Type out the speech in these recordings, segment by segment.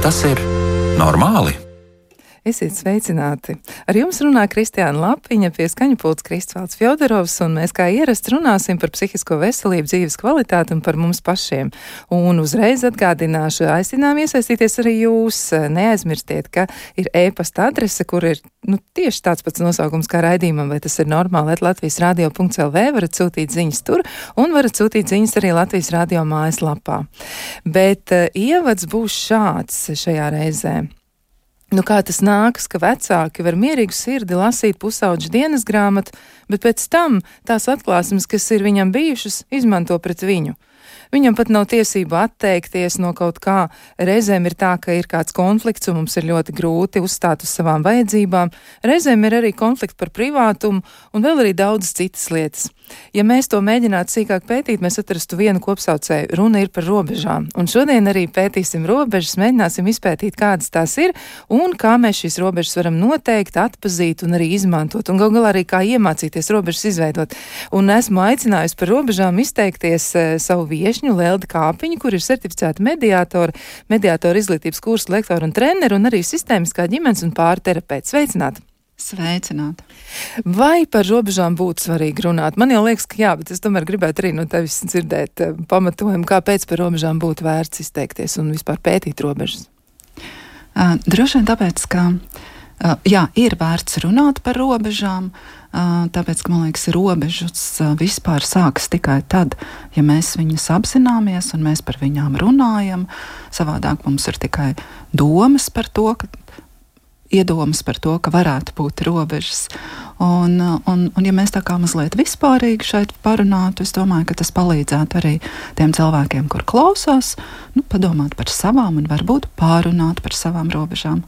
Tas ir normāli? Esiet sveicināti! Ar jums runā Kristiāna Lapiņa, pie skaņa pults Kristvalds Fjodorovs, un mēs kā ierasts runāsim par psihisko veselību, dzīves kvalitāti un par mums pašiem. Un uzreiz atgādināšu, aicinām iesaistīties arī jūs. Neaizmirstiet, ka ir e-pasta adrese, kur ir nu, tieši tāds pats nosaukums kā raidījumam, vai tas ir normāli, at Latvijas radio.lv, varat sūtīt ziņas tur, un varat sūtīt ziņas arī Latvijas radio mājaslapā. Bet uh, ievads būs šāds šajā reizē. Nu, kā tas nākas, ka vecāki var mierīgu sirdi lasīt pusauģu dienas grāmatu, bet pēc tam tās atklāsmes, kas ir viņam bijušas, izmanto pret viņu. Viņam pat nav tiesība atteikties no kaut kā. Reizēm ir tā, ka ir kāds konflikts un mums ir ļoti grūti uzstāt uz savām vajadzībām. Reizēm ir arī konflikti par privātumu un vēl arī daudzas citas lietas. Ja mēs to mēģinātu sīkāk pētīt, mēs atrastu vienu kopsaucēju. Runa ir par robežām. Un šodien arī pētīsim robežas, mēģināsim izpētīt, kādas tās ir un kā mēs šīs robežas varam noteikt, atpazīt un arī izmantot. Un gal galā arī kā iemācīties robežas izveidot. Un esmu aicinājusi par robežām izteikties e, savu viešņu Leldi Kāpiņu, kur ir certificēta mediātora, mediātora izglītības kursa lektora un treneru un arī sistēmiskā ģimenes un pārterapeits. Sveicināti! Sveicināti! Vai par robežām būtu svarīgi runāt? Man jau liekas, ka jā, bet es tomēr gribētu arī no tevis dzirdēt uh, pamatojumu, kāpēc par robežām būtu vērts izteikties un vispār pētīt robežas. Uh, droši vien tāpēc, ka uh, jā, ir vērts runāt par robežām, uh, tāpēc, ka man liekas, robežas vispār sākas tikai tad, ja mēs viņus apzināmies un mēs par viņām runājam. Savādāk mums ir tikai domas par to, ka iedomas par to, ka varētu būt robežas. Un, un, un ja mēs tā kā mazliet vispārīgi šeit parunātu, es domāju, ka tas palīdzētu arī tiem cilvēkiem, kur klausās, nu, padomāt par savām un varbūt pārunāt par savām robežām.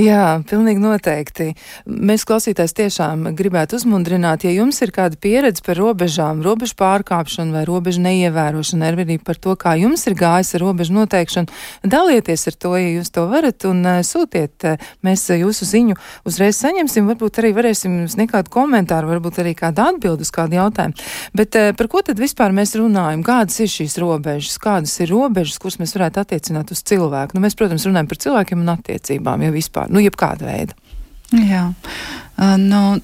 Jā, pilnīgi noteikti. Mēs klausītājs tiešām gribētu uzmundrināt, ja jums ir kāda pieredze par robežām, robežu pārkāpšanu vai robežu neievērošanu, ar arī par to, kā jums ir gājis ar robežu noteikšanu, dalieties ar to, ja jūs to varat, un uh, sūtiet. Uh, mēs uh, jūsu ziņu uzreiz saņemsim, varbūt arī varēsim sniegt kādu komentāru, varbūt arī kādu atbildu uz kādu jautājumu. Bet uh, par ko tad vispār mēs runājam? Kādas ir šīs robežas? Kādas ir robežas, kuras mēs varētu attiecināt uz cilvēku? Nu, mēs, protams, runājam par cilvēkiem un attiecībām. Jau vispār, nu, jebkāda veida. Jā, uh, nu,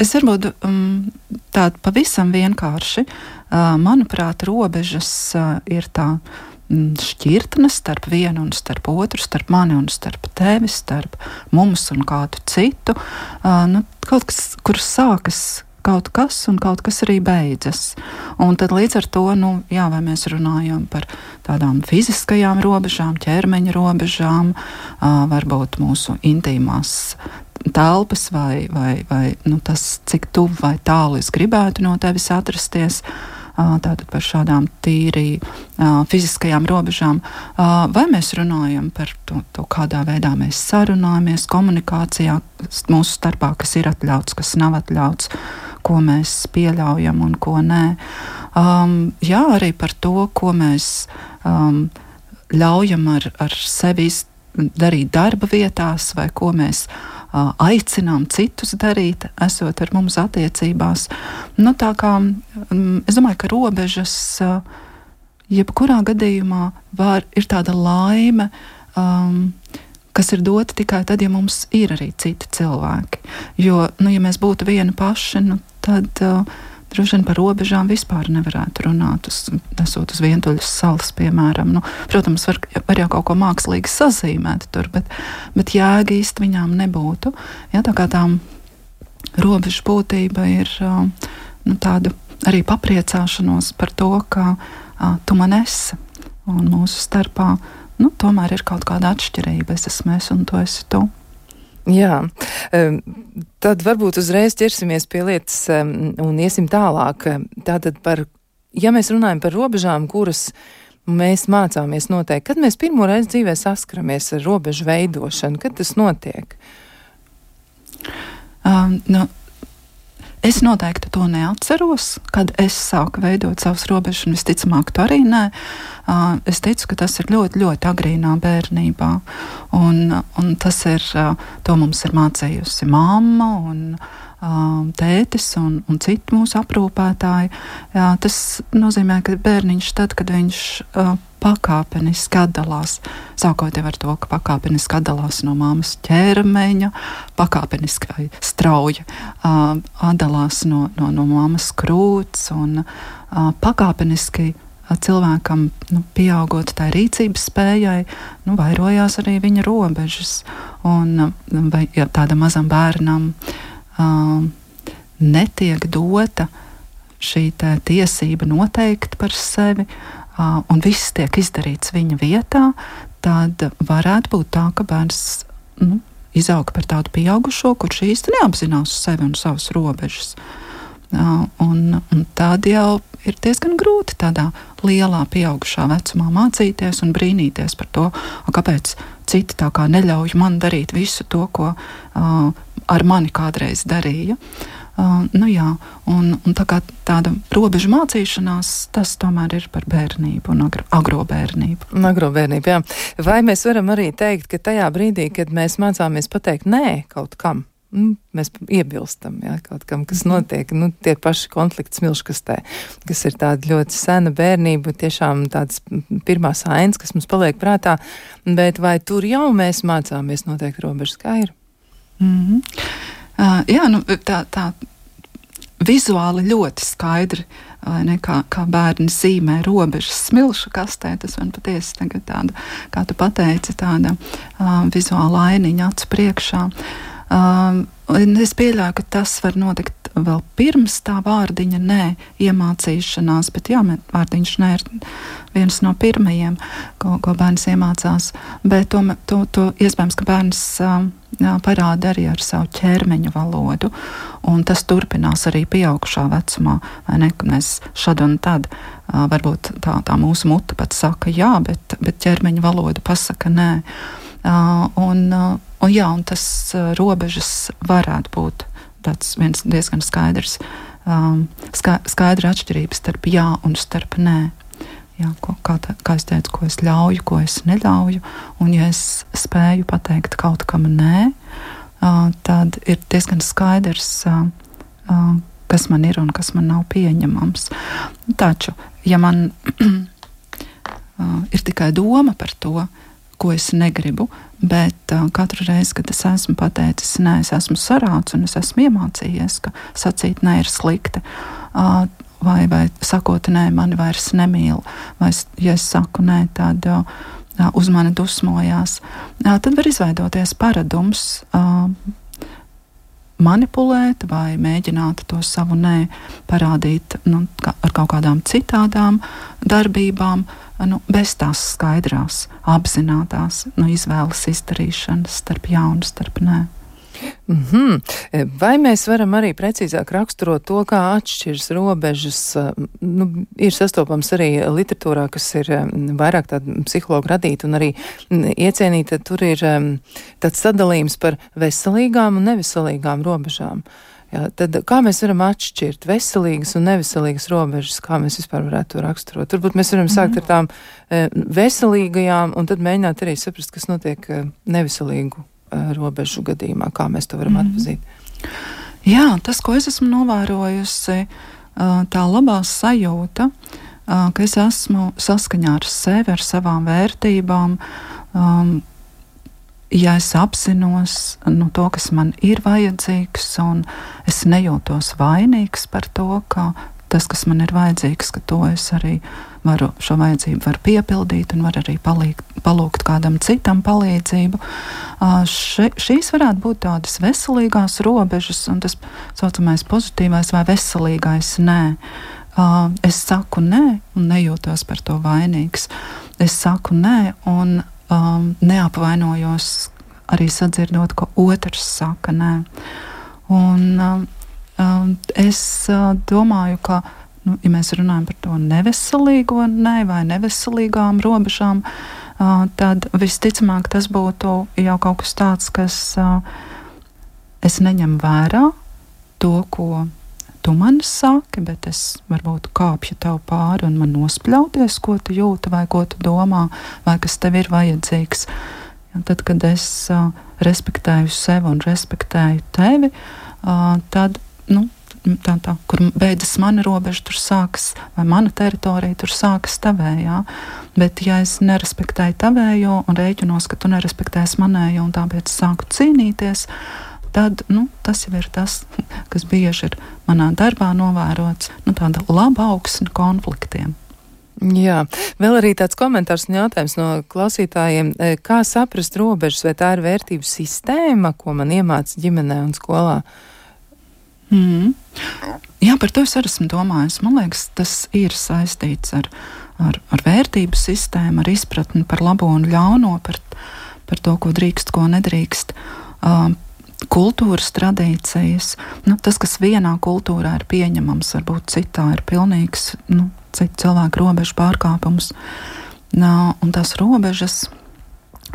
es varbūt um, tādu pavisam vienkārši. Uh, manuprāt, robežas uh, ir tā mm, šķirtne starp vienu un starp otru, starp mani un starp tevi, starp mums un kādu citu. Uh, nu, kaut kas, kur sākas kaut kas, un kaut kas arī beidzas. Un tad līdz ar to, nu, jā, vai mēs runājam par tādām fiziskajām robežām, ķermeņa robežām, varbūt mūsu intīmās telpas, vai, vai, vai nu, tas, cik tuvu vai tālu es gribētu no tevis atrasties tātad par šādām tīri fiziskajām robežām, vai mēs runājam par to, to, kādā veidā mēs sarunājamies, komunikācijā mūsu starpā, kas ir atļauts, kas nav atļauts ko mēs pieļaujam un ko nē. Um, jā, arī par to, ko mēs um, ļaujam ar, ar sevi darīt darba vietās, vai ko mēs uh, aicinām citus darīt, esot ar mums attiecībās. Nu, tā kā um, es domāju, ka robežas uh, jebkurā gadījumā var, ir tāda laime. Um, kas ir dota tikai tad, ja mums ir arī citi cilvēki. Jo, nu, ja mēs būtu vieni paši, nu, tad uh, droši vien par robežām vispār nevarētu runāt. Uz, esot uz vientuļas salas, piemēram, nu, protams, var, var jau kaut ko mākslīgi sazīmēt tur, bet, bet jēga īsti viņām nebūtu. Ja, tā kā tām robežu būtība ir uh, nu, tāda arī papriecāšanos par to, ka uh, tu man esi un mūsu starpā nu, tomēr ir kaut kāda atšķirība. Es esmu es un tu esi tu. Jā, tad varbūt uzreiz ķersimies pie lietas un iesim tālāk. Tātad par, ja mēs runājam par robežām, kuras mēs mācāmies noteikti, kad mēs pirmo reizi dzīvē saskaramies ar robežu veidošanu, kad tas notiek? Um, nu, Es noteikti to neatceros, kad es sāku veidot savus robežas, un visticamāk, to arī nē. Es ticu, ka tas ir ļoti, ļoti agrīnā bērnībā. Un, un tas ir, to mums ir mācījusi mamma un tētis un, un citi mūsu aprūpētāji. Jā, tas nozīmē, ka bērniņš tad, kad viņš pakāpeniski atdalās. Sākot ar to, ka pakāpeniski atdalās no māmas ķermeņa, pakāpeniski vai strauji uh, atdalās no, no, no māmas krūts un uh, pakāpeniski cilvēkam, nu, pieaugot tai rīcības spējai, nu, vairojās arī viņa robežas. Un, vai ja tādam mazam bērnam uh, netiek dota šī tiesība noteikt par sevi, uh, un viss tiek izdarīts viņa vietā, tad varētu būt tā, ka bērns nu, izaug par tādu pieaugušo, kurš īsti neapzinās sevi un savas robežas. Uh, un, un tad jau ir diezgan grūti tādā lielā pieaugušā vecumā mācīties un brīnīties par to, kāpēc citi tā kā neļauj man darīt visu to, ko uh, ar mani kādreiz darīja. Uh, nu jā, un, un tā tāda robežu mācīšanās, tas tomēr ir par bērnību un agro, agrobērnību. Agrobērnību, jā. Vai mēs varam arī teikt, ka tajā brīdī, kad mēs mācāmies pateikt nē kaut kam, nu, mēs iebilstam ja, kaut kam, kas mhm. notiek. Nu, tie paši konflikti smilškastē, kas ir tāda ļoti sena bērnība, tiešām tāds pirmās ainas, kas mums paliek prātā. Bet vai tur jau mēs mācāmies noteikti robežas, kā ir? Mm -hmm. uh, jā, nu, tā, tā vizuāli ļoti skaidri. Ne, kā, kā bērni zīmē robežas smilšu kastē, tas man patiesi tagad tāda, kā tu pateici, tāda uh, vizuāla ainiņa acu priekšā. Uh, es pieļauju, ka tas var notikt vēl pirms tā vārdiņa nē, iemācīšanās, bet jā, vārdiņš nē ir viens no pirmajiem, ko, ko bērns iemācās. Bet to, to, to iespējams, ka bērns jā, parāda arī ar savu ķermeņa valodu, un tas turpinās arī pieaugušā vecumā. Ne, mēs šad un tad varbūt tā, tā mūsu mute pat saka jā, bet, bet ķermeņa valoda pasaka nē. Un, un, jā, un tas robežas varētu būt tāds viens diezgan skaidrs, ska, skaidra atšķirība starp jā un starp nē. Jā, ko, kā, tā, kā es teicu, ko es ļauju, ko es neļauju. Un, ja es spēju pateikt kaut kam nē, uh, tad ir diezgan skaidrs, uh, uh, kas man ir un kas man nav pieņemams. Taču, ja man uh, ir tikai doma par to, ko es negribu. Bet uh, katru reizi, kad es esmu pateicis, nē, es esmu sarāds un es esmu iemācījies, ka sacīt nē ir slikti. Uh, vai, vai sakot, nē, mani vairs nemīl, vai, ja es saku nē, tad uh, uz mani dusmojās, uh, tad var izveidoties paradums. Uh, manipulēt vai mēģināt to savu nē parādīt nu, ar kaut kādām citādām darbībām, nu, bez tās skaidrās, apzinātās nu, izvēles izdarīšanas starp jā un starp nē. Mm -hmm. Vai mēs varam arī precīzāk raksturot to, kā atšķiras robežas? Eh, nu, ir sastopams arī literatūrā, kas ir eh, vairāk tāda psihologa radīta un arī iecienīta. Tur ir tāds sadalījums par veselīgām un neveselīgām robežām. Jā, tad kā mēs varam atšķirt veselīgas un neveselīgas robežas, kā mēs vispār varētu to raksturot? Turbūt mēs varam sākt ar tām veselīgajām un tad mēģināt arī saprast, kas notiek neveselīgu robežu gadījumā? Kā mēs to varam mm. atpazīt? Jā, tas, ko es esmu novērojusi, eh, tā labā sajūta, eh, ka es esmu saskaņā ar sevi, ar savām vērtībām. Um, ja es apzinos nu, to, kas man ir vajadzīgs, un es nejūtos vainīgs par to, ka tas, kas man ir vajadzīgs, ka to es arī varu šo vajadzību var piepildīt un var arī palīgt, palūgt kādam citam palīdzību. Še, šīs varētu būt tādas veselīgās robežas, un tas saucamais pozitīvais vai veselīgais nē. Es saku nē, un nejūtos par to vainīgs. Es saku nē, un um, neapvainojos arī sadzirdot, ko otrs saka nē. Un, um, es uh, domāju, ka nu, ja mēs runājam par to neveselīgo ne, vai neveselīgām robežām, uh, tad visticamāk tas būtu jau kaut kas tāds, kas uh, es neņemu vērā to, ko tu man saki, bet es varbūt kāpju tev pāri un man nospļauties, ko tu jūti vai ko tu domā, vai kas tev ir vajadzīgs. Ja, tad, kad es uh, respektēju sevi un respektēju tevi, uh, tad nu, tā, tā, kur beidzas mana robeža, tur sākas, vai mana teritorija, tur sākas tavējā. Bet, ja es nerespektēju tavējo un rēķinos, ka tu nerespektēsi manējo, un tāpēc sāku cīnīties, tad nu, tas jau ir tas, kas bieži ir manā darbā novērots, nu, tāda laba augsne konfliktiem. Jā, vēl arī tāds komentārs un jautājums no klausītājiem. E, kā saprast robežas, vai tā ir vērtību sistēma, ko man iemāca ģimenē un skolā? Mm. Jā, par to es arī esmu domājis. Man liekas, tas ir saistīts ar, ar, ar vērtību sistēmu, ar izpratni par labo un ļauno, par, par to, ko drīkst, ko nedrīkst. Uh, kultūras tradīcijas. Nu, tas, kas vienā kultūrā ir pieņemams, varbūt citā ir pilnīgs nu, citu cilvēku robežu pārkāpums. Nā, un tās robežas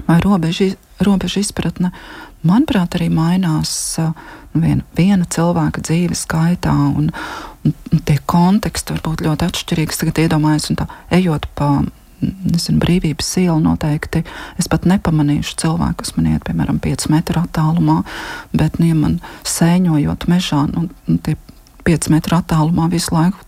vai robežu, robežu izpratne, manuprāt, arī mainās nu, viena, viena cilvēka dzīves gaitā. Un, un, tie konteksti var būt ļoti atšķirīgi. Tagad iedomājos, un tā ejot pa nezinu, brīvības iela noteikti. Es pat nepamanīšu cilvēku, kas man iet, piemēram, 5 metru attālumā, bet, nu, ja man sēņojot mežā, nu, nu tie 5 metru attālumā visu laiku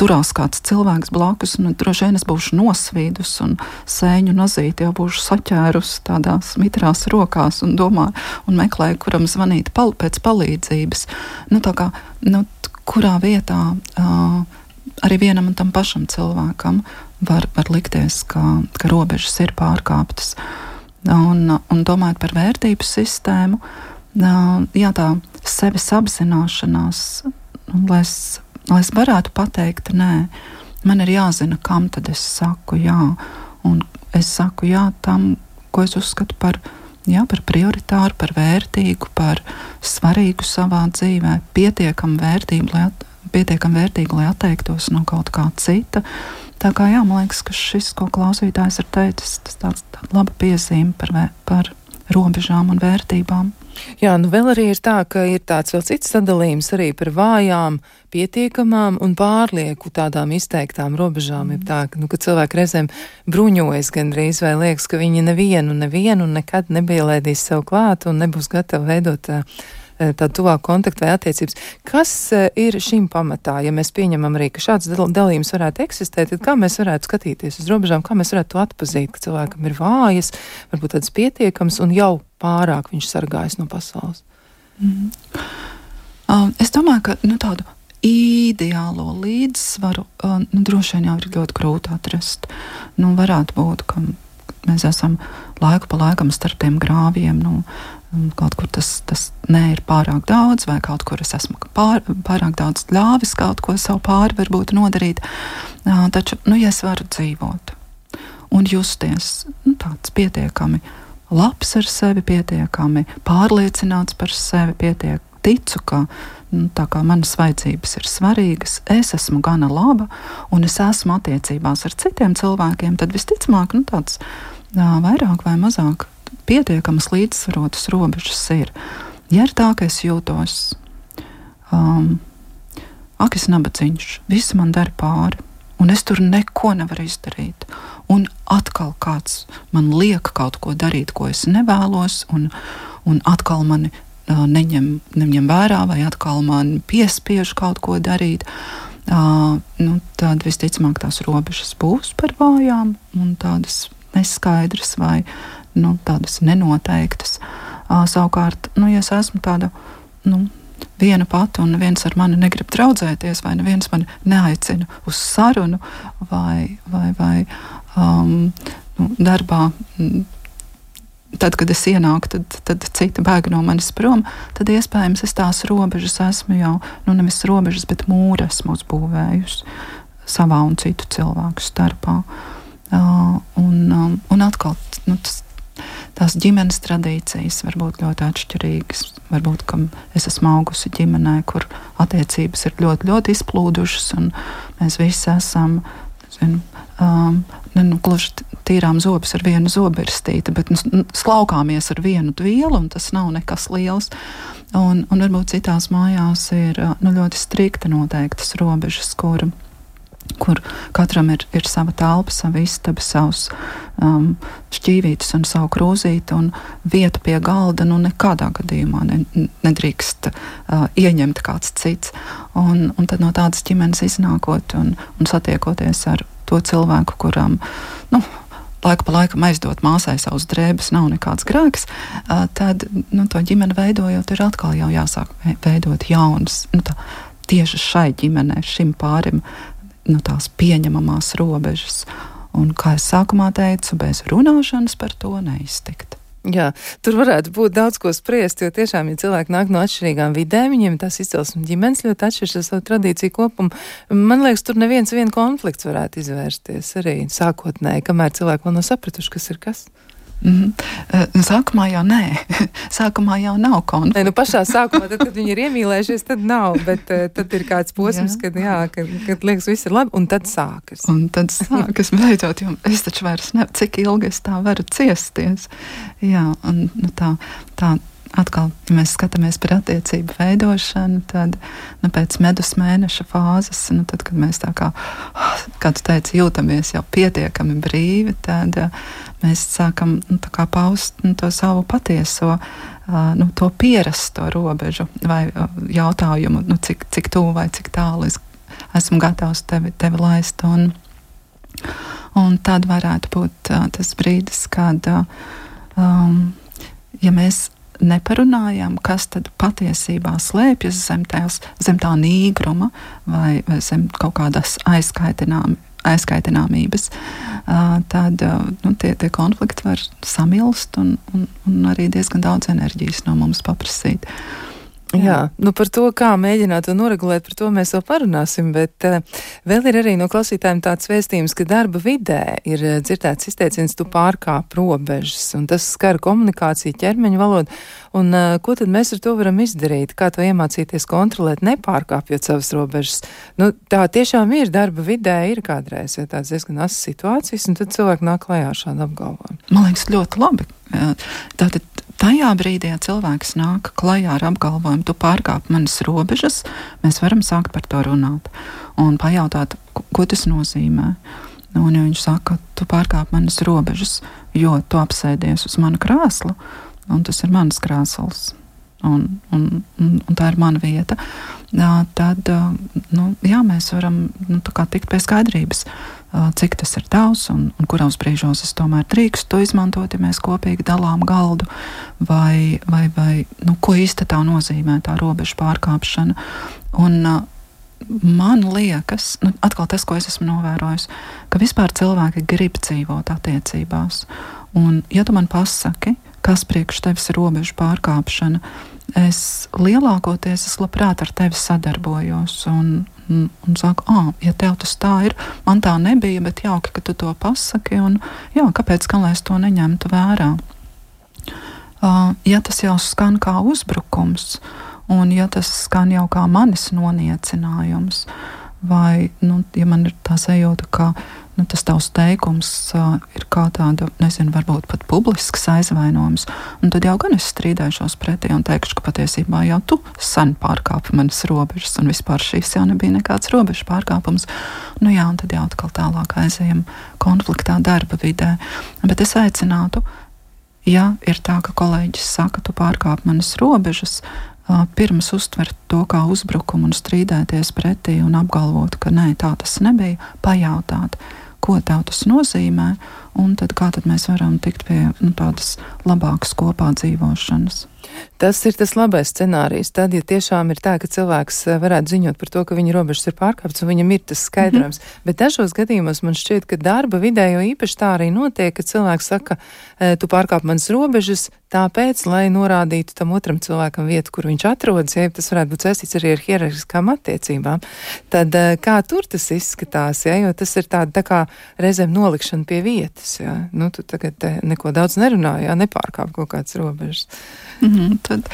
turās kāds cilvēks blakus, un droši vien es būšu nosvīdus un sēņu nozīti jau būšu saķērus tādās mitrās rokās un domāju, un meklēju, kuram zvanīt pal pēc palīdzības. Nu, tā kā, nu, kurā vietā uh, arī vienam un tam pašam cilvēkam var, var likties, ka, ka robežas ir pārkāptas. Un, un domājot par vērtību sistēmu, jā, tā sevis apzināšanās lai es, lai es varētu pateikt, nē, man ir jāzina, kam tad es saku jā. Un es saku jā tam, ko es uzskatu par, jā, par prioritāru, par vērtīgu, par svarīgu savā dzīvē, pietiekami vērtību, lai, pietiekam vērtīgu, lai atteiktos no kaut kā cita. Tā kā jā, man liekas, ka šis, ko klausītājs ir teicis, tas tāds tāda laba piezīme par, par robežām un vērtībām. Jā, nu vēl arī ir tā, ka ir tāds vēl cits sadalījums arī par vājām, pietiekamām un pārlieku tādām izteiktām robežām. Ir tā, ka, nu, ka cilvēki reizēm bruņojas gandrīz vai liekas, ka viņi nevienu, nevienu nekad nebielēdīs sev klāt un nebūs gatavi veidot uh, tādu tuvāku kontaktu vai attiecības. Kas eh, ir šim pamatā? Ja mēs pieņemam arī, ka šāds dalījums varētu eksistēt, tad kā mēs varētu skatīties uz robežām, kā mēs varētu to atpazīt, ka cilvēkam ir vājas, varbūt tāds pietiekams un jau pārāk viņš sargājas no pasaules? Mm. Uh, es domāju, ka nu, tādu ideālo līdzsvaru uh, nu, droši vien jau ir ļoti grūti atrast. Nu, varētu būt, ka mēs esam laiku pa laikam starp tiem grāviem. Nu, Kaut kur tas, tas nē, ir pārāk daudz, vai kaut kur es esmu pār, pārāk daudz ļāvis kaut ko savu pāri varbūt nodarīt. Taču, nu, ja es varu dzīvot un justies nu, tāds pietiekami labs ar sevi, pietiekami pārliecināts par sevi, pietiek, ticu, ka nu, kā manas vajadzības ir svarīgas, es esmu gana laba un es esmu attiecībās ar citiem cilvēkiem, tad visticamāk nu, tāds jā, vairāk vai mazāk pietiekamas līdzsvarotas robežas ir. Ja ir tā, ka es jūtos, um, ak, es nabadzīgs, viss man dara pāri, un es tur neko nevaru izdarīt, un atkal kāds man liek kaut ko darīt, ko es nevēlos, un, un atkal mani uh, neņem, neņem vērā, vai atkal man piespiež kaut ko darīt. Uh, nu, tad visticamāk tās robežas būs par vājām un tādas neskaidras vai nu, tādas nenoteiktas. Uh, savukārt, nu, ja es esmu tāda nu, viena pati un neviens ar mani negrib draudzēties, vai neviens mani neaicina uz sarunu, vai, vai, vai um, nu, darbā. Tad, kad es ienāku, tad, tad cita bēga no manis prom. Tad iespējams es tās robežas esmu jau, nu, nevis robežas, bet mūri esmu uzbūvējusi savā un citu cilvēku starpā. Uh, un, um, un atkal nu, tas, tās ģimenes tradīcijas var būt ļoti atšķirīgas. Varbūt es esmu augusi ģimenē, kur attiecības ir ļoti, ļoti izplūdušas, un mēs visi esam. Zinu, um, ne nu, gluži tīrām zobus ar vienu zobirstīti, bet nu, slaukāmies ar vienu dvielu, un tas nav nekas liels. Un, un varbūt citās mājās ir uh, nu, ļoti strikti noteiktas robežas, kur, kur katram ir, ir sava telpa, sava istaba, savs um, šķīvītis un savu krūzīti, un vieta pie galda nu, nekādā gadījumā ne, nedrīkst uh, ieņemt kāds cits. Un, un tad no tādas ģimenes iznākot un, un satiekoties ar to cilvēku, kuram nu, laiku pa laikam aizdot māsai savus drēbes, nav nekāds grēks, uh, tad nu, to ģimeni veidojot, ir atkal jāsāk veidot jaunas. Nu, tā, tieši šai ģimenei, šim pārim nu, tās pieņemamās robežas. Un, kā jau sākumā teicu, bez runāšanas par to neiztikt. Jā, tur varētu būt daudz ko spriest, jo tiešām, ja cilvēki nāk no atšķirīgām vidēm, viņiem tas izcelsmes ģimenes ļoti atšķiras ar savu tradīciju kopumu. Man liekas, tur neviens vien konflikts varētu izvērsties arī sākotnēji, kamēr cilvēki vēl nav sapratuši, kas ir kas. Mm -hmm. Sākumā jau nē, sākumā jau nav konflikta. Nē, nu pašā sākumā, tad, kad viņi ir iemīlējušies, tad nav, bet uh, tad ir kāds posms, jā. kad, jā, kad, kad liekas, viss ir labi, un tad sākas. Un tad sākas beidzot, jo es taču vairs ne, cik ilgi es tā varu ciesties. Jā, un nu, tā, tā atkal, ja mēs skatāmies par attiecību veidošanu, tad nu, pēc medus mēneša fāzes, nu, tad, kad mēs tā kā, kā tu teici, jūtamies jau pietiekami brīvi, tad uh, mēs sākam nu, paust nu, to savu patieso, uh, nu, to pierasto robežu vai uh, jautājumu, nu, cik, cik tuvu vai cik tālu es esmu gatavs tevi, tevi laist. Un, un tad varētu būt uh, tas brīdis, kad, uh, um, ja mēs neparunājām, kas tad patiesībā slēpjas zem, tās, zem tā nīgruma vai, vai zem kaut kādas aizkaitināmas aizkaitināmības, tad nu, tie, tie konflikti var samilst un, un, un arī diezgan daudz enerģijas no mums paprasīt. Jā. Jā, nu par to, kā mēģināt to noregulēt, par to mēs vēl parunāsim, bet uh, vēl ir arī no klausītājiem tāds vēstījums, ka darba vidē ir uh, dzirdēts izteiciens, tu pārkāp robežas, un tas skar komunikāciju, ķermeņa valodu, un uh, ko tad mēs ar to varam izdarīt, kā to iemācīties kontrolēt, nepārkāpjot savas robežas. Nu, tā tiešām ir darba vidē, ir kādreiz, ja tāds diezgan asas situācijas, un tad cilvēki nāk klajā ar šādu apgalvojumu. Man liekas, ļoti labi. Tātad Tajā brīdī, ja cilvēks nāk klajā ar apgalvojumu, tu pārkāp manas robežas, mēs varam sākt par to runāt un pajautāt, ko tas nozīmē. Un, ja viņš saka, tu pārkāp manas robežas, jo tu apsēdies uz mana krēsla, un tas ir mans krēsls, un, un, un, un tā ir mana vieta, tad nu, jā, mēs varam nu, tikt pie skaidrības cik tas ir tavs un, un kuros brīžos es tomēr drīkstu to izmantot, ja mēs kopīgi dalām galdu, vai, vai, vai nu, ko īsti tā nozīmē tā robežu pārkāpšana. Un, man liekas, nu, atkal tas, ko es esmu novērojis, ka vispār cilvēki grib dzīvot attiecībās. Un, ja tu man pasaki, kas priekš tevis ir robežu pārkāpšana, es lielākoties es labprāt ar tevi sadarbojos. Un, un, un saku, ah, ja tev tas tā ir, man tā nebija, bet jauki, ka tu to pasaki. Un, jā, kāpēc gan lai es to neņemtu vērā? Uh, ja tas jau skan kā uzbrukums, un ja tas skan jau kā manis noniecinājums, vai nu, ja man ir tā sajūta, ka nu, tas tavs teikums uh, ir kā tāda, nezinu, varbūt pat publisks aizvainojums, un tad jau gan es strīdēšos pretī un teikšu, ka patiesībā jau tu sen pārkāpi manas robežas, un vispār šīs jau nebija nekāds robežu pārkāpums. Nu jā, un tad jau atkal tālāk aizējam konfliktā darba vidē. Bet es aicinātu, ja ir tā, ka kolēģis saka, tu pārkāp manas robežas, pirms uztvert to kā uzbrukumu un strīdēties pretī un apgalvot, ka nē, tā tas nebija, pajautāt, ko tev tas nozīmē, un tad kā tad mēs varam tikt pie nu, tādas labākas kopā dzīvošanas. Tas ir tas labais scenārijs. Tad, ja tiešām ir tā, ka cilvēks eh, varētu ziņot par to, ka viņa robežas ir pārkāptas un viņam ir tas skaidrojums, mm -hmm. bet dažos gadījumos man šķiet, ka darba vidē jau īpaši tā arī notiek, ka cilvēks saka, e, tu pārkāp manas robežas, tāpēc, lai norādītu tam otram cilvēkam vietu, kur viņš atrodas, ja tas varētu būt saistīts arī ar hierarhiskām attiecībām. Tad e, kā tur tas izskatās, ja, jo tas ir tāda tā kā reizēm nolikšana pie vietas, ja, nu tu tagad neko daudz nerunā, ja nepārkāp kaut kādas robežas. Mm tad,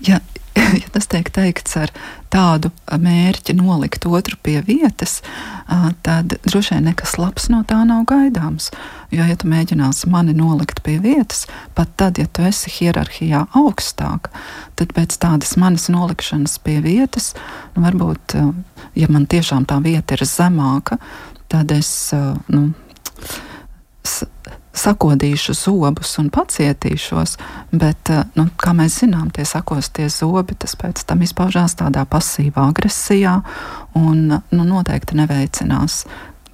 ja, ja tas tiek teikts ar tādu mērķi nolikt otru pie vietas, tad droši vien nekas labs no tā nav gaidāms. Jo, ja tu mēģināsi mani nolikt pie vietas, pat tad, ja tu esi hierarhijā augstāk, tad pēc tādas manas nolikšanas pie vietas, nu, varbūt, ja man tiešām tā vieta ir zemāka, tad es nu, sakodīšu zobus un pacietīšos, bet, eh, nu, kā mēs zinām, tie sakostie zobi, pēc tam izpaužās tādā pasīvā agresijā un nu, noteikti neveicinās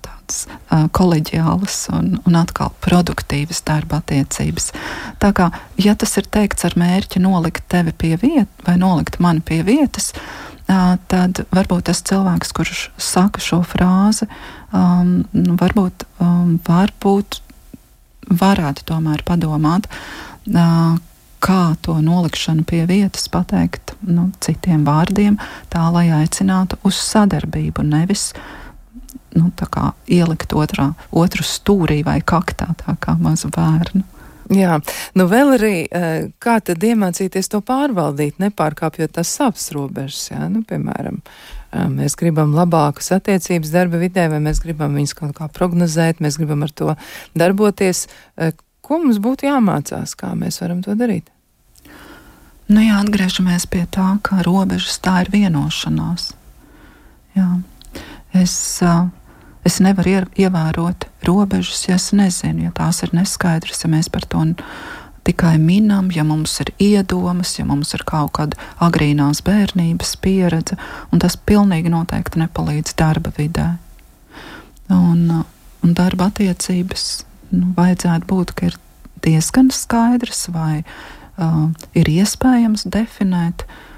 tādas uh, koleģiālas un, un atkal produktīvas darba attiecības. Tā kā, ja tas ir teikts ar mērķi nolikt tevi pie vietas vai nolikt mani pie vietas, uh, tad varbūt tas cilvēks, kurš saka šo frāzi, um, nu, varbūt, um, varbūt varētu tomēr padomāt, kā to nolikšanu pie vietas pateikt nu, citiem vārdiem, tā lai aicinātu uz sadarbību, nevis nu, ielikt otrā, otru stūrī vai kaktā, tā kā mazu bērnu. Jā, nu vēl arī kā tad iemācīties to pārvaldīt, nepārkāpjot tās savas robežas, jā, nu, piemēram, mēs gribam labākas attiecības darba vidē, vai mēs gribam viņus kaut kā prognozēt, mēs gribam ar to darboties. Ko mums būtu jāmācās, kā mēs varam to darīt? Nu jā, atgriežamies pie tā, ka robežas tā ir vienošanās. Jā. Es, es nevaru ievērot robežas, ja es nezinu, ja tās ir neskaidras, ja mēs par to tikai minam, ja mums ir iedomas, ja mums ir kaut kāda agrīnās bērnības pieredze, un tas pilnīgi noteikti nepalīdz darba vidē. Un, un darba attiecības nu, vajadzētu būt, ka ir diezgan skaidrs, vai uh, ir iespējams definēt, uh,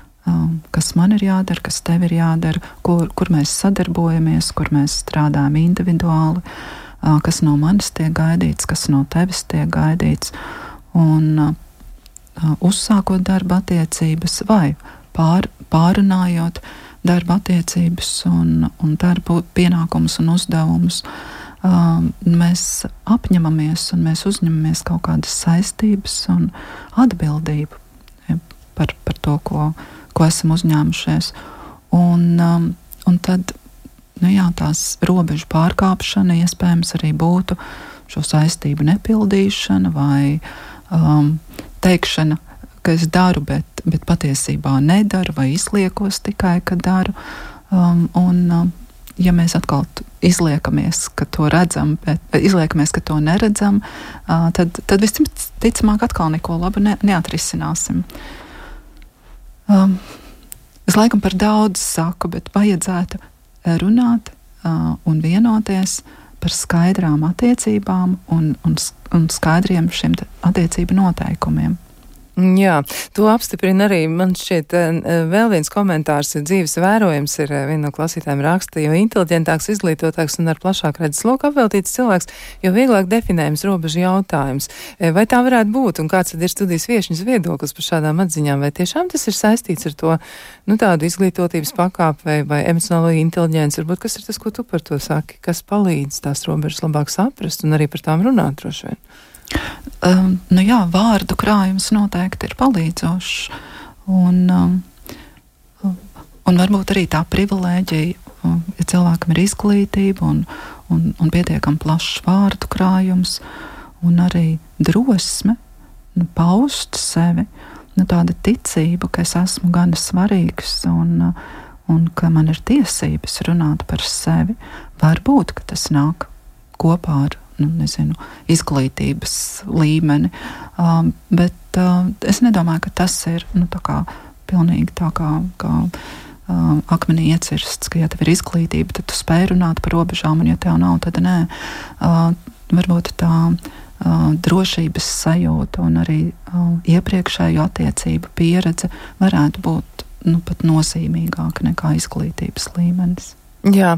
kas man ir jādara, kas tev ir jādara, kur, kur mēs sadarbojamies, kur mēs strādājam individuāli, uh, kas no manis tiek gaidīts, kas no tevis tiek gaidīts. Uh, un uh, uzsākot darba attiecības vai pār, pārunājot darba attiecības un, un darba pienākumus un uzdevumus. Uh, mēs apņemamies un mēs uzņemamies kaut kādas saistības un atbildību par, par to, ko, ko esam uzņēmušies. Un, um, un tad nu jā, tās robežu pārkāpšana iespējams arī būtu šo saistību nepildīšana vai uh, um, teikšana, ka es daru, bet, bet patiesībā nedaru, vai izliekos tikai, ka daru. Um, un, um, ja mēs atkal izliekamies, ka to redzam, bet izliekamies, ka to neredzam, uh, tad, tad visticamāk atkal neko labu ne, neatrisināsim. Um, es laikam par daudz saku, bet vajadzētu runāt uh, un vienoties par skaidrām attiecībām un, un, un skaidriem šiem attiecību noteikumiem. Jā, to apstiprina arī man šķiet eh, vēl viens komentārs, dzīves vērojums ir eh, viena no klasītājiem raksta, jo inteliģentāks, izglītotāks un ar plašāku redzes loku apveltīts cilvēks, jo vieglāk definējams robežu jautājums. Eh, vai tā varētu būt un kāds tad ir studijas viešņas viedoklis par šādām atziņām, vai tiešām tas ir saistīts ar to, nu tādu izglītotības pakāpi vai, vai emocionālo inteliģenci, varbūt kas ir tas, ko tu par to saki, kas palīdz tās robežas labāk saprast un arī par tām runāt droši vien. Um, nu jā, vārdu krājums noteikti ir palīdzošs. Un, um, un varbūt arī tā privilēģija, um, ja cilvēkam ir izglītība un, un, un pietiekami plašs vārdu krājums, un arī drosme nu, paust sevi, nu, tāda ticība, ka es esmu gana svarīgs un, un ka man ir tiesības runāt par sevi. Varbūt tas nāk kopā ar nu, nezinu, izglītības līmeni. Um, bet uh, es nedomāju, ka tas ir nu, kā, pilnīgi tā kā. kā um, akmenī iecirsts, ka, ja tev ir izglītība, tad tu spēj runāt par robežām, un, ja tev nav, tad nē. Uh, varbūt tā uh, drošības sajūta un arī uh, iepriekšējo attiecību pieredze varētu būt nu, pat nozīmīgāka nekā izglītības līmenis. Jā,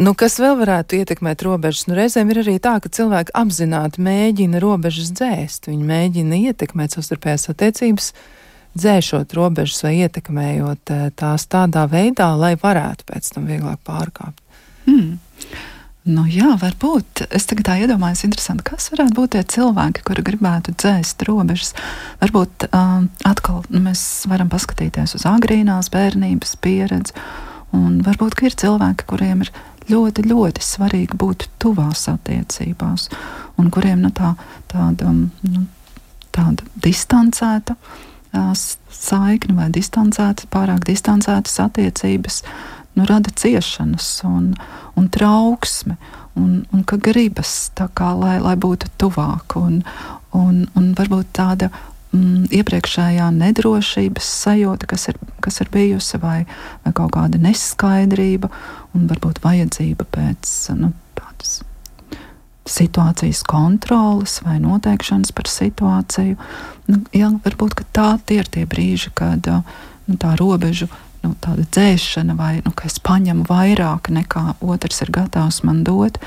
nu kas vēl varētu ietekmēt robežas? Nu, reizēm ir arī tā, ka cilvēki apzināti mēģina robežas dzēst. Viņi mēģina ietekmēt savstarpējās attiecības, dzēšot robežas vai ietekmējot e, tās tādā veidā, lai varētu pēc tam vieglāk pārkāpt. Hmm. Nu, jā, varbūt. Es tagad iedomājos, interesanti, kas varētu būt tie cilvēki, kuri gribētu dzēst robežas. Varbūt um, atkal mēs varam paskatīties uz agrīnās bērnības pieredzi, un varbūt ir cilvēki, kuriem ir ļoti, ļoti svarīgi būt tuvās attiecībās, un kuriem nu, tā, tāda, nu, tāda distancēta saikne vai distancēta, pārāk distancētas attiecības nu, rada ciešanas un, un trauksmi, un, un ka gribas kā, lai, lai būtu tuvāk, un, un, un varbūt tāda mm, iepriekšējā nedrošības sajūta, kas ir, kas ir bijusi, vai, vai kaut kāda neskaidrība, un varbūt vajadzība pēc nu, tādas situācijas kontroles vai noteikšanas par situāciju. Nu, jā, varbūt tā ir tie brīži, kad nu, tā robeža nu, tāda dzēšana, vai nu, es paņemu vairāk nekā otrs ir gatavs man dot,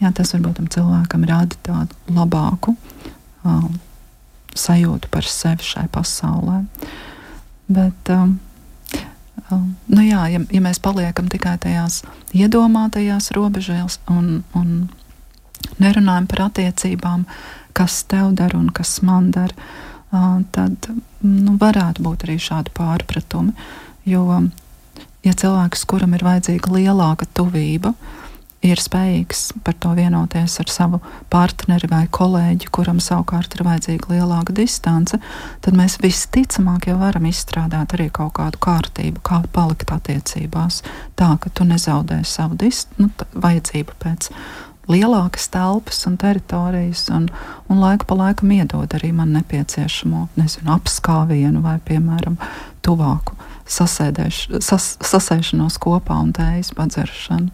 jā, tas varbūt tam cilvēkam rada tādu labāku um, sajūtu par sevi šai pasaulē. Bet, um, um, nu jā, ja, ja mēs paliekam tikai tajās iedomātajās robežās un, un nerunājam par attiecībām, kas tev dara un kas man dara, uh, tad nu, varētu būt arī šādi pārpratumi. Uh, Jo, ja cilvēks, kuram ir vajadzīga lielāka tuvība, ir spējīgs par to vienoties ar savu partneri vai kolēģi, kuram savukārt ir vajadzīga lielāka distance, tad mēs visticamāk jau varam izstrādāt arī kaut kādu kārtību, kā palikt attiecībās, tā ka tu nezaudē savu nu, vajadzību pēc lielākas telpas un teritorijas, un, un laiku pa laikam iedod arī man nepieciešamo nezinu, apskāvienu vai, piemēram, tuvāku sas, sasēšanos kopā un tējas padzeršanu.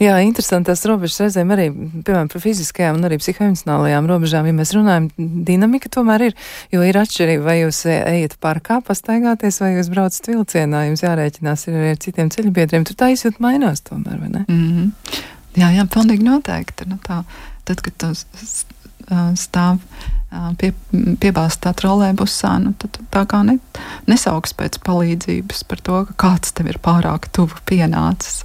Jā, interesanti tās robežas reizēm arī, piemēram, par fiziskajām un arī psihoemocionālajām robežām, ja mēs runājam, dinamika tomēr ir, jo ir atšķirība, vai jūs ejat parkā pastaigāties, vai jūs braucat vilcienā, jums jārēķinās arī ar citiem ceļbiedriem, tur tā izjūt mainās tomēr, vai ne? Mm -hmm. Jā, jā, pilnīgi noteikti. Nu, tā, tad, kad tu stāv pie, piebāztā trolēļbusā, nu, tad tā kā ne, nesauks pēc palīdzības par to, ka kāds tev ir pārāk tuvu pienācis.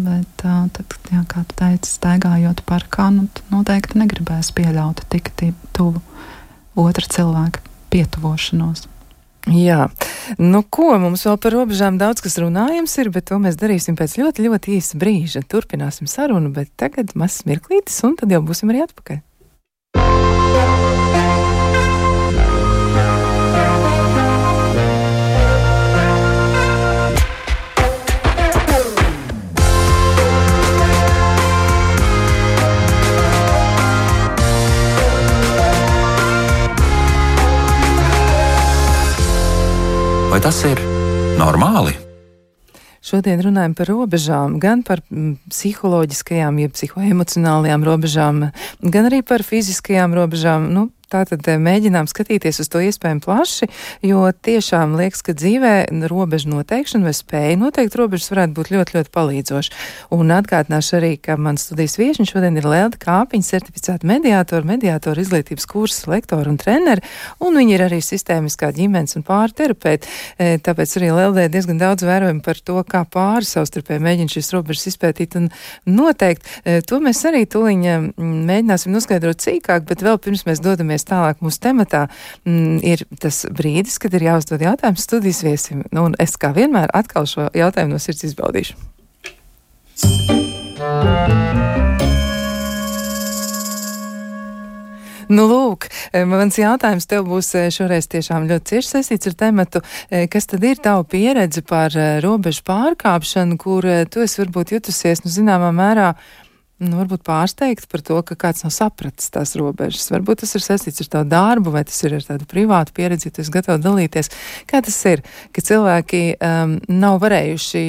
Bet, tad, jā, kā tu teici, staigājot parkā, nu, noteikti negribēs pieļaut tik tuvu otra cilvēka pietuvošanos. Jā, nu ko mums vēl par robežām daudz kas runājams ir, bet to mēs darīsim pēc ļoti, ļoti īsa brīža. Turpināsim sarunu, bet tagad mazs mirklītis, un tad jau būsim arī atpakaļ. Vai tas ir normāli? Šodien runājam par robežām, gan par mm, psiholoģiskajām, jeb psihoemocionālajām robežām, gan arī par fiziskajām robežām. Nu, Tātad eh, mēģinām skatīties uz to iespējami plaši, jo tiešām liekas, ka dzīvē robežu noteikšana vai spēja noteikt robežas varētu būt ļoti, ļoti palīdzoši. Un atgādināšu arī, ka mans studijas viesiņš šodien ir Lelda Kāpiņa, certificēta mediātora, mediātora izglītības kursa lektora un treneri, un viņi ir arī sistēmiskā ģimenes un pāri terapeiti. E, tāpēc arī Leldē diezgan daudz vērojumu par to, kā pāri savstarpēji mēģina šīs robežas izpētīt un noteikt. E, to mēs arī tuliņa mēģināsim noskaidrot cīkāk, bet vēl pirms mēs dodamies virzīsimies tālāk mūsu tematā, mm, ir tas brīdis, kad ir jāuzdod jautājums studijas viesim. Nu, un es kā vienmēr atkal šo jautājumu no sirds izbaudīšu. Nu, lūk, eh, mans jautājums tev būs eh, šoreiz tiešām ļoti cieši saistīts ar tematu. Eh, kas tad ir tava pieredze par robežu pārkāpšanu, kur tu esi varbūt jutusies, nu, zināmā mērā, nu, varbūt pārsteigts par to, ka kāds nav sapratis tās robežas. Varbūt tas ir saistīts ar tavu darbu, vai tas ir ar tādu privātu pieredzi, ja tu esi gatavs dalīties. Kā tas ir, ka cilvēki um, nav varējuši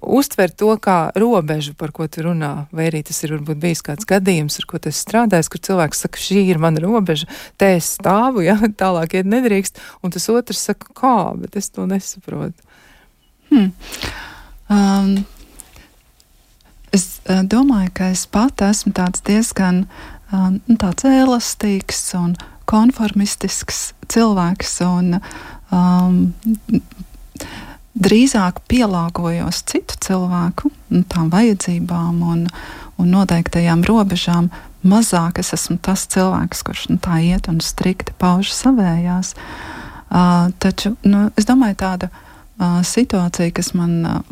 uztvert to kā robežu, par ko tu runā, vai arī tas ir varbūt bijis kāds gadījums, ar ko tu strādājis, kur cilvēks saka, šī ir mana robeža, te es stāvu, ja tālāk iet nedrīkst, un tas otrs saka, kā, bet es to nesaprotu. Hmm. Um, Es uh, domāju, ka es pat esmu diezgan uh, tāds elastīgs un konformistisks cilvēks. Un, um, drīzāk pielāgojos citu cilvēku tām vajadzībām un, un noteiktajām robežām, mazāk es esmu tas cilvēks, kurš nu, tā iet un strikti pauž savējās. Uh, taču nu, es domāju, tāda uh, situācija, kas man uh,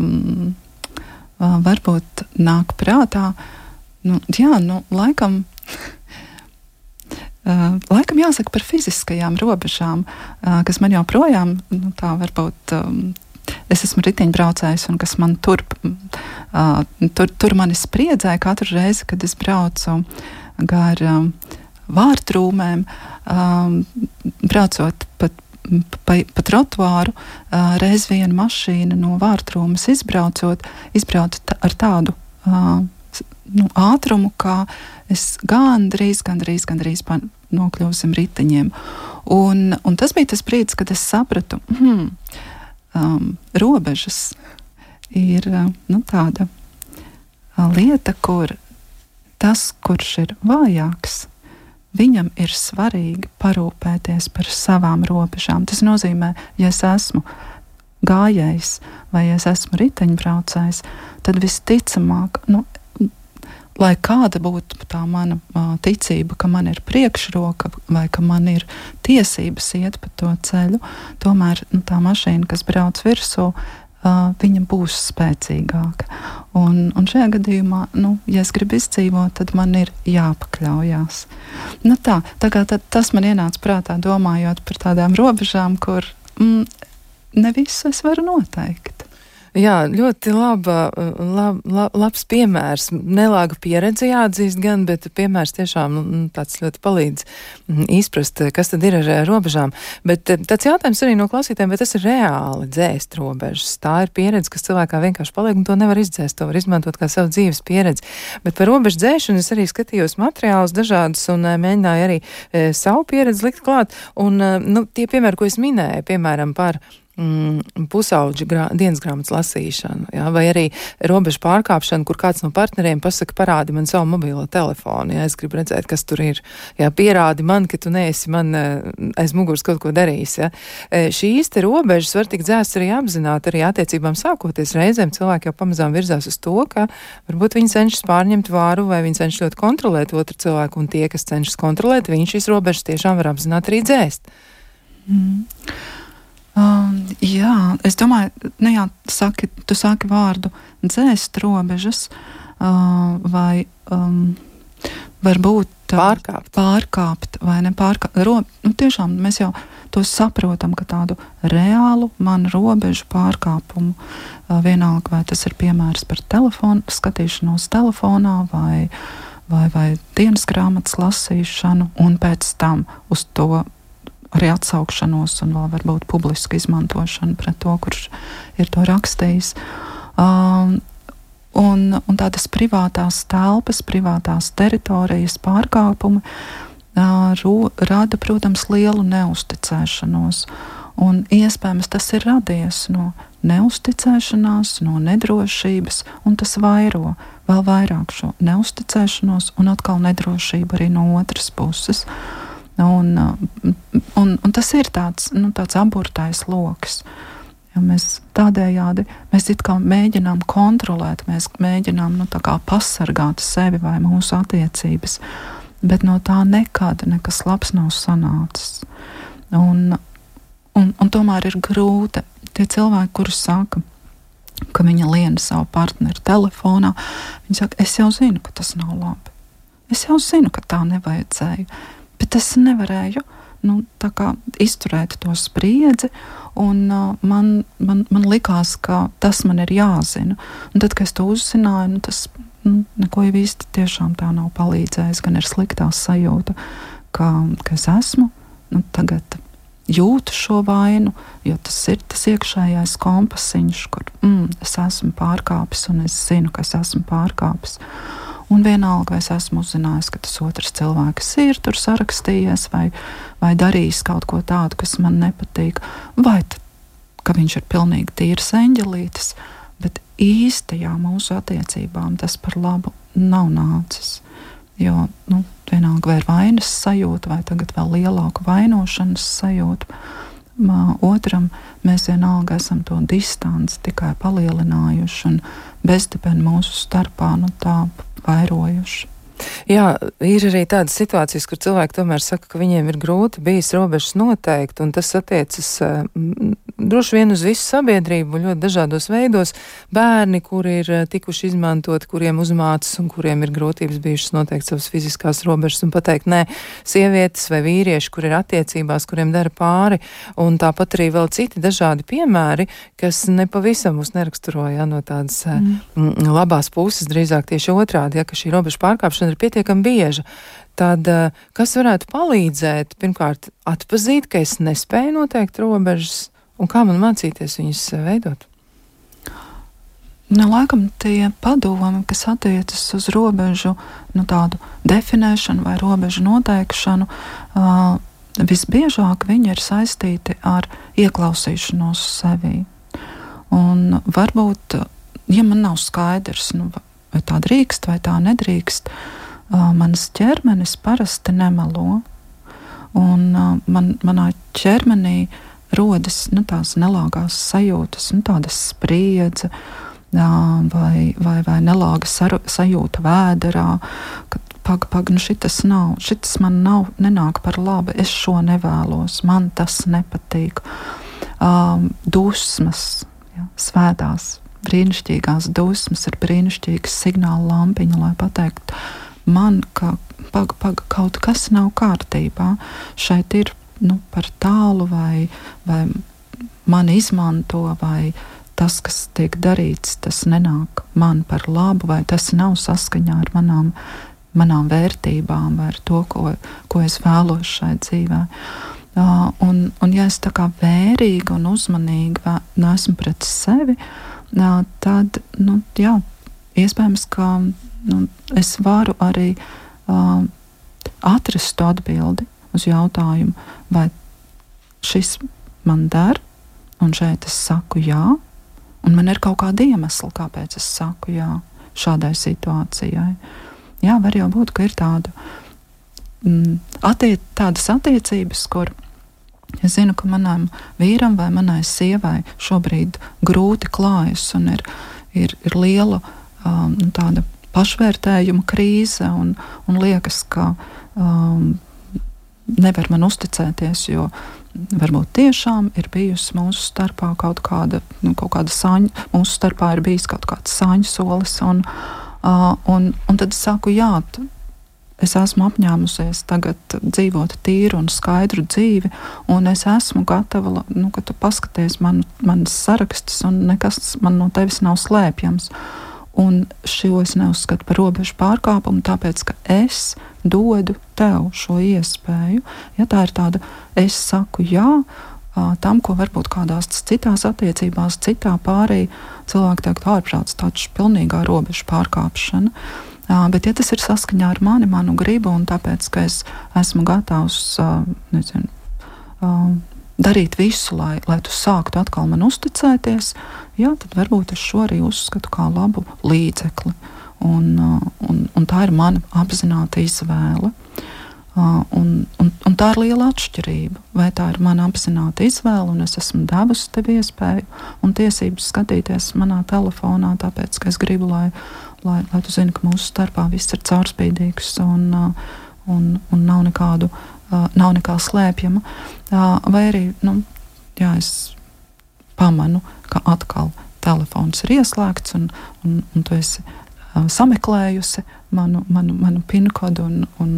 varbūt nāk prātā, nu, jā, nu, laikam. Laikam jāsaka par fiziskajām robežām, kas man joprojām nu, tā varbūt. Es esmu riteņbraucējs, un kas man tur, tur, tur mani spriedzēja katru reizi, kad es braucu gar vārtrūmēm, braucot pat pa, pa trotuāru, uh, reiz viena mašīna no vārtrūmas izbraucot, izbrauc ar tādu uh, nu, ātrumu, kā es gandrīz, gandrīz, gandrīz nokļuvu zem riteņiem. Un, un tas bija tas brīdis, kad es sapratu, hmm, um, robežas ir uh, nu, tāda lieta, kur tas, kurš ir vājāks, viņam ir svarīgi parūpēties par savām robežām. Tas nozīmē, ja es esmu gājējs vai ja es esmu riteņbraucējs, tad visticamāk, nu, lai kāda būtu tā mana ticība, ka man ir priekšroka vai ka man ir tiesības iet pa to ceļu, tomēr nu, tā mašīna, kas brauc virsū, uh, viņa būs spēcīgāka. Un, un šajā gadījumā, nu, ja es gribu izdzīvot, tad man ir jāpakļaujas. Nu, tā, tā kā tas man ienāca prātā, domājot par tādām robežām, kur mm, ne visu es varu noteikt. Jā, ļoti laba, lab, lab, labs piemērs. Nelāga pieredze jāatzīst gan, bet piemērs tiešām nu, nu tāds ļoti palīdz mm, izprast, kas tad ir ar robežām. Bet eh, tāds jautājums arī no klausītājiem, vai tas ir reāli dzēst robežas? Tā ir pieredze, kas cilvēkā vienkārši paliek, un to nevar izdzēst, to var izmantot kā savu dzīves pieredzi. Bet par robežu dzēšanu es arī skatījos materiālus dažādus un eh, mēģināju arī e, savu pieredzi likt klāt. Un, nu, tie piemēri, ko es minēju, piemēram, par mm, pusauģa grā, dienas grāmatas lasīšanu, jā, vai arī robežu pārkāpšanu, kur kāds no partneriem pasaka, parādi man savu mobilo telefonu, ja es gribu redzēt, kas tur ir. Jā, pierādi man, ka tu neesi man eh, aiz muguras kaut ko darījis. Ja. Eh, šīs te robežas var tikt dzēsts arī apzināti, arī attiecībām sākoties. Reizēm cilvēki jau pamazām virzās uz to, ka varbūt viņi cenšas pārņemt vāru vai viņi cenšas ļoti kontrolēt otru cilvēku, un tie, kas cenšas kontrolēt, viņi šīs robežas tiešām var apzināti arī dzēst. Mm. Um, jā, es domāju, nu jā, saki, tu saki vārdu dzēst robežas uh, vai um, varbūt pārkāpt. pārkāpt vai nepārkāpt. Ro, nu, tiešām mēs jau to saprotam, ka tādu reālu manu robežu pārkāpumu, uh, vienalga vai tas ir piemērs par telefonu, skatīšanos telefonā vai, vai, vai dienas grāmatas lasīšanu, un pēc tam uz to arī atsaukšanos un vēl varbūt publisku izmantošanu pret to, kurš ir to rakstījis. Um, un, un tādas privātās telpas, privātās teritorijas pārkāpumi uh, ro, rada, protams, lielu neusticēšanos. Un iespējams tas ir radies no neusticēšanās, no nedrošības, un tas vairo vēl vairāk šo neusticēšanos un atkal nedrošību arī no otras puses. Uh, Un, un, un tas ir tāds, nu, tāds aburtais lokus. Ja mēs tādējādi mēs mēģinām kontrolēt, mēs mēģinām nu, pasargāt sevi vai mūsu attiecības, bet no tā nekad nekas labs nav sanācis. Un, un, un tomēr ir grūti tie cilvēki, kurus saka, ka viņa liena savu partneri telefonā, viņi saka, es jau zinu, ka tas nav labi. Es jau zinu, ka tā nevajadzēja bet es nevarēju nu, izturēt to spriedzi. Un, uh, man, man, man likās, ka tas man ir jāzina. Un tad, kad es to uzzināju, nu, tas nu, neko jau īsti tiešām tā nav palīdzējis. Gan ir sliktā sajūta, ka, ka es esmu nu, tagad jūtu šo vainu, jo tas ir tas iekšējais kompasiņš, kur mm, es esmu pārkāpis un es zinu, ka es esmu pārkāpis. Un vienalga, vai es esmu uzzinājis, ka tas otrs cilvēks ir tur sarakstījies vai, vai darījis kaut ko tādu, kas man nepatīk, vai tad, ka viņš ir pilnīgi tīrs eņģelītis, bet īstajā mūsu attiecībām tas par labu nav nācis. Jo nu, vienalga, vai ir vainas sajūta, vai tagad vēl lielāka vainošanas sajūta. Otram mēs vienalga esam to distanci tikai palielinājuši un bezdibeni mūsu starpā nu, tā vairojuši. Jā, ir arī tādas situācijas, kur cilvēki tomēr saka, ka viņiem ir grūti bijis robežas noteikt, un tas attiecas m, droši vien uz visu sabiedrību ļoti dažādos veidos. Bērni, kuri ir tikuši izmantoti, kuriem uzmācas un kuriem ir grūtības bijušas noteikt savas fiziskās robežas un pateikt, nē, sievietes vai vīrieši, kur ir attiecībās, kuriem dara pāri, un tāpat arī vēl citi dažādi piemēri, kas nepavisam mūs neraksturoja no tādas mm. labās puses, drīzāk tieši otrādi, ja, ka šī robeža pārkāpšana ir pietiekami bieža, tad eh, kas varētu palīdzēt? Pirmkārt, atpazīt, ka es nespēju noteikt robežas, un kā man mācīties viņas eh, veidot? Nu, laikam tie padomi, kas attiecas uz robežu nu, definēšanu vai robežu noteikšanu, uh, visbiežāk viņi ir saistīti ar ieklausīšanos sevī. Un varbūt, ja man nav skaidrs, nu, vai tā drīkst vai tā nedrīkst, mans ķermenis parasti nemelo. Un man, manā ķermenī rodas nu, tās nelāgās sajūtas, nu, tāda spriedze vai, vai, vai nelāga sajūta vēderā. Pag, pag, nu šitas nav, šitas man nav, nenāk par labu, es šo nevēlos, man tas nepatīk. Um, dusmas, ja, svētās, brīnišķīgās dusmas ir brīnišķīgas signāla lampiņa, lai pateiktu, man, ka paga, paga, kaut kas nav kārtībā. Šeit ir nu, par tālu, vai, vai man izmanto, vai tas, kas tiek darīts, tas nenāk man par labu, vai tas nav saskaņā ar manām, manām vērtībām, vai ar to, ko, ko es vēlos šai dzīvē. Uh, un, un, ja es tā kā vērīgi un uzmanīgi neesmu pret sevi, uh, tad, nu, jā, iespējams, ka nu, es varu arī uh, atrast to atbildi uz jautājumu, vai šis man der, un šeit es saku jā, un man ir kaut kāda iemesla, kāpēc es saku jā šādai situācijai. Jā, var jau būt, ka ir tāda, mm, attiec, tādas attiecības, kur es zinu, ka manam vīram vai manai sievai šobrīd grūti klājas un ir, ir, ir liela um, tāda pašvērtējuma krīze un, un liekas, ka um, nevar man uzticēties, jo varbūt tiešām ir bijusi mūsu starpā kaut kāda, nu, kaut kāda saņa, mūsu starpā ir bijis kaut kāds saņu solis, un, uh, un, un tad es saku, jā, es esmu apņēmusies tagad dzīvot tīru un skaidru dzīvi, un es esmu gatava, nu, ka tu paskaties man, manas sarakstus, un nekas man no tevis nav slēpjams. Uh, Un šo es neuzskatu par robežu pārkāpumu, tāpēc ka es dodu tev šo iespēju. Ja tā ir tāda, es saku jā. Tam, ko varbūt kādās citās attiecībās, citā pārī cilvēki teikt, ārprāts, tāds pilnīgā robežu pārkāpšana. Bet, ja tas ir saskaņā ar mani, manu gribu, un tāpēc, ka es esmu gatavs nezinu, darīt visu, lai, lai tu sāktu atkal man uzticēties, jā, tad varbūt es šo arī uzskatu par labu līdzekli. Un, un, un tā ir mana apzināta izvēle. Un, un, un tā ir liela atšķirība. Vai tā ir mana apzināta izvēle, un es esmu devusi tev iespēju un tiesības skatīties manā telefonā, tāpēc ka es gribu, lai, lai, lai tu zini, ka mūsu starpā viss ir caurspīdīgs un, uh, un, un nav nekādu uh, nav nekā slēpjama. Vai arī nu, jā, es pamanu, ka atkal telefons ir ieslēgts un, un, un tu esi sameklējusi manu, manu, manu pinkodu un, un,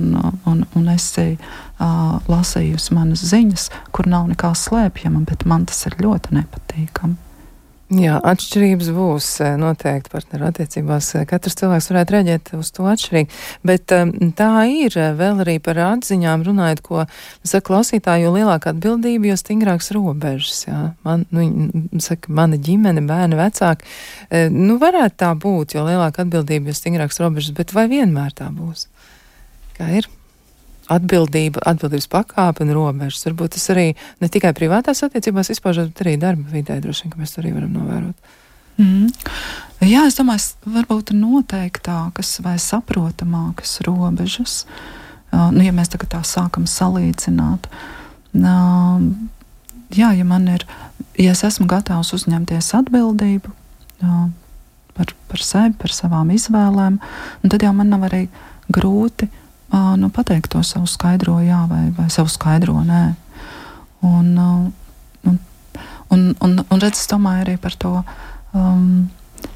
un, un esi uh, lasījusi manas ziņas, kur nav nekā slēpjama, bet man tas ir ļoti nepatīkami. Jā, atšķirības būs eh, noteikti partneru attiecībās. Eh, katrs cilvēks varētu reaģēt uz to atšķirīgi. Bet um, tā ir vēl arī par atziņām runājot, ko saka klausītāji, jo lielāka atbildība, jo stingrāks robežas. Jā. Man, nu, saka, mana ģimene, bērni, vecāki. Nu, varētu tā būt, jo lielāka atbildība, jo stingrāks robežas, bet vai vienmēr tā būs? Kā ir? Atbildība, atbildības pakāpe un robežas. Varbūt tas arī ne tikai privātās attiecībās izpaužas, bet arī darba vidē droši vien, ka mēs to arī varam novērot. Mm. Jā, es domāju, varbūt noteiktākas vai saprotamākas robežas. Uh, nu, ja mēs tā sākam salīdzināt, uh, jā, ja man ir, ja es esmu gatavs uzņemties atbildību jā, par, par sevi, par savām izvēlēm, tad jau man nav arī grūti uh, nu, pateikt to savu skaidro jā vai, vai savu skaidro nē. Un, un, un, un, un redz, es domāju arī par to. Um,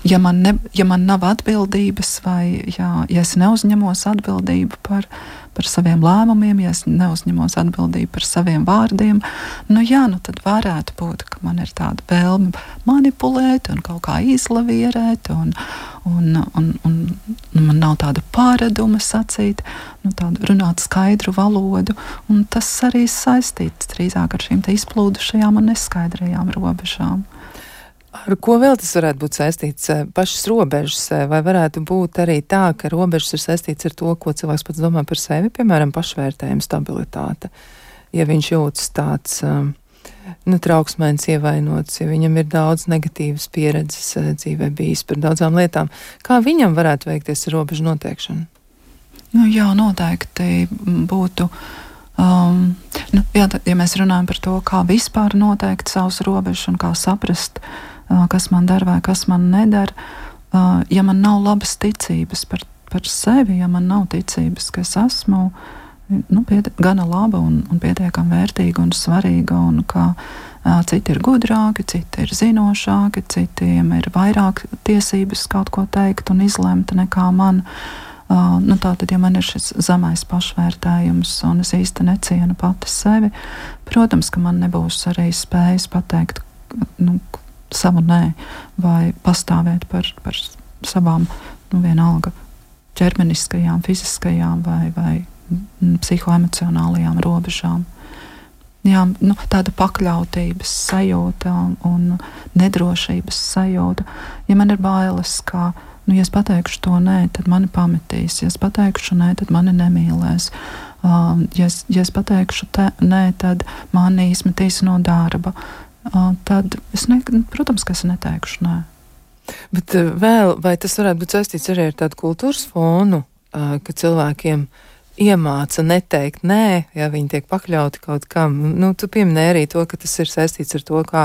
ja man, ne, ja man nav atbildības, vai jā, ja es neuzņemos atbildību par, par saviem lēmumiem, ja es neuzņemos atbildību par saviem vārdiem, nu, jā, nu tad varētu būt, ka man ir tāda vēlme manipulēt un kaut kā izlavierēt, un, un, un, un, un man nav tāda pāreduma sacīt, nu, tādu runāt skaidru valodu, un tas arī saistīts drīzāk ar šīm izplūdušajām un neskaidrajām robežām. Ar ko vēl tas varētu būt saistīts? Eh, pašas robežas, eh, vai varētu būt arī tā, ka robežas ir saistīts ar to, ko cilvēks pats domā par sevi, piemēram, pašvērtējuma stabilitāte. Ja viņš jūtas tāds eh, nu, trauksmēns, ievainots, ja viņam ir daudz negatīvas pieredzes dzīvē bijis par daudzām lietām, kā viņam varētu veikties ar robežu noteikšanu? Nu, jā, noteikti būtu. Um, nu, jā, ja mēs runājam par to, kā vispār noteikt savus robežas un kā saprast, uh, kas man der vai kas man neder. Ja man nav labas ticības par, par sevi, ja man nav ticības, ka es esmu nu, pieti, gana laba un, un pietiekami vērtīga un svarīga, un ka citi ir gudrāki, citi ir zinošāki, citiem ir vairāk tiesības kaut ko teikt un izlemt nekā man. Uh, nu, Tātad, ja man ir šis zemais pašvērtējums un es īsti necienu pati sevi, protams, ka man nebūs arī spējas pateikt, nu, savu nē, vai pastāvēt par, par savām, nu, vienalga, ķermeniskajām, fiziskajām vai, vai mm, psihoemocionālajām robežām. Jā, nu, tāda pakļautības sajūta un nedrošības sajūta. Ja man ir bailes, ka, nu, ja es pateikšu to nē, tad mani pametīs, ja es pateikšu nē, tad mani nemīlēs. Uh, ja, es, ja es pateikšu te, nē, tad mani izmetīs no darba. Uh, tad es, ne, protams, ka es neteikšu nē. Bet vēl, vai tas varētu būt saistīts arī ar tādu kultūras fonu, ka cilvēkiem iemāca neteikt nē, ja viņi tiek pakļauti kaut kam. Nu, tu pieminēji arī to, ka tas ir saistīts ar to, kā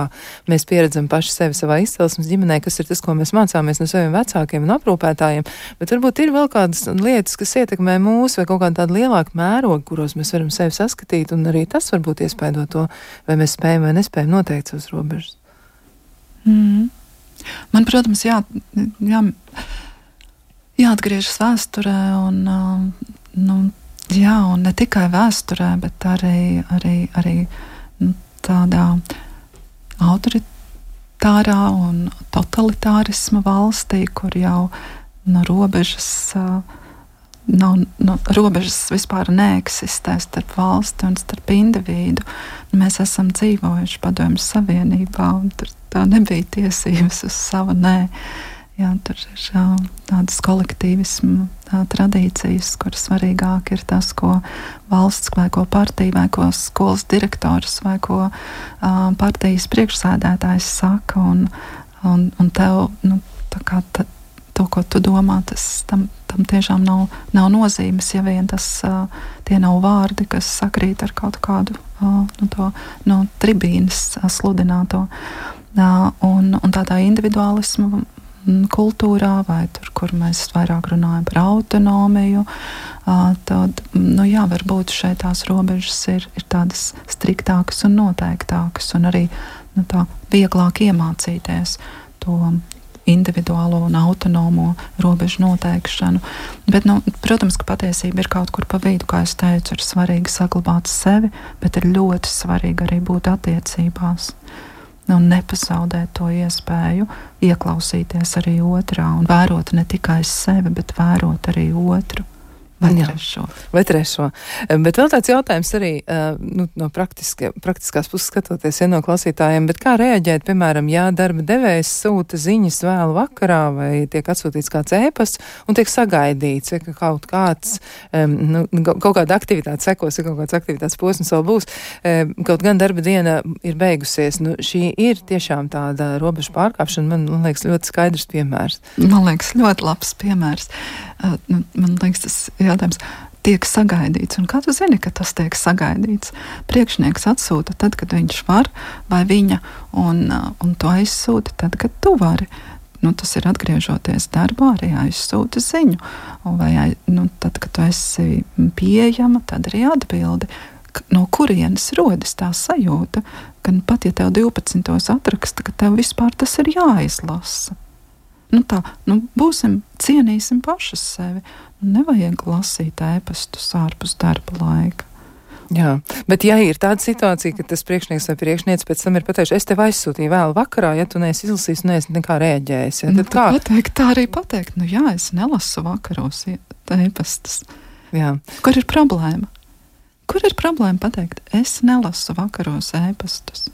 mēs pieredzam paši sevi savā izcelsmes ģimenē, kas ir tas, ko mēs mācāmies no saviem vecākiem un aprūpētājiem. Bet varbūt ir vēl kādas lietas, kas ietekmē mūsu vai kaut kāda tāda lielāka mēroga, kuros mēs varam sevi saskatīt, un arī tas varbūt iespēdo to, vai mēs spējam vai nespējam noteikt savus robežas. Mm. Man, protams, jā, jā, jāatgriežas vēsturē un nu, Jā, un ne tikai vēsturē, bet arī, arī, arī nu, tādā autoritārā un totalitārisma valstī, kur jau no robežas. Nav, no, robežas vispār neeksistē starp valsti un starp individu. Mēs esam dzīvojuši Padomju Savienībā, un tur tā nebija tiesības uz savu nē. Jā, tur ir tādas kolektīvismu tā, tradīcijas, kur svarīgāk ir tas, ko valsts vai ko partija vai ko skolas direktors vai ko partijas priekšsēdētājs saka. Un, un, un tev, nu, kā, ta, to, ko tu domā, tas tam, tam tiešām nav, nav nozīmes, ja vien tas tie nav vārdi, kas sakrīt ar kaut kādu nu, to, no tribīnes uh, sludināto. Un, un tādā individuālismu kultūrā, vai tur, kur mēs vairāk runājam par autonomiju, tad, nu jā, varbūt šeit tās robežas ir, ir tādas striktākas un noteiktākas, un arī nu, tā vieglāk iemācīties to individuālo un autonomo robežu noteikšanu. Bet, nu, protams, ka patiesība ir kaut kur pa vidu, kā jau teicu, ir svarīgi saglabāt sevi, bet ir ļoti svarīgi arī būt attiecībās un nepazaudēt to iespēju ieklausīties arī otrā un vērot ne tikai sevi, bet vērot arī otru. Vai Jā, trešo. Vai trešo. Bet vēl tāds jautājums arī nu, no praktiska, praktiskās puses skatoties ja no klausītājiem, bet kā reaģēt, piemēram, ja darba devējs sūta ziņas vēlu vakarā vai tiek atsūtīts kāds ēpasts un tiek sagaidīts, ja ka kaut kāds, nu, kaut kāda aktivitāte sekos, ja kaut kāds aktivitātes posms vēl būs, kaut gan darba diena ir beigusies. Nu, šī ir tiešām tāda robežu pārkāpšana, man, man liekas, ļoti skaidrs piemērs. Man liekas, ļoti labs piemērs. Nu, man liekas, tas jā, jautājums tiek sagaidīts. Un kā tu zini, ka tas tiek sagaidīts? Priekšnieks atsūta tad, kad viņš var, vai viņa, un, un tu aizsūti tad, kad tu vari. Nu, tas ir atgriežoties darbā, arī aizsūta ziņu. Vai nu, tad, kad tu esi pieejama, tad arī atbildi. No kurienes rodas tā sajūta, ka pat ja tev 12. atraksta, ka tev vispār tas ir jāizlasa. Nu tā, nu, būsim, cienīsim pašas sevi. Nevajag lasīt ēpastus ārpus darba laika. Jā, bet ja ir tāda situācija, ka tas priekšnieks vai priekšniece pēc tam ir pateikuši, es tev aizsūtīju vēl vakarā, ja tu neesi izlasījis, neesi nekā rēģējis. Ja, nu, kā? Pateikt, tā arī pateikt, nu jā, es nelasu vakaros ēpastus. Jā. Kur ir problēma? Kur ir problēma pateikt, es nelasu vakaros ēpastus?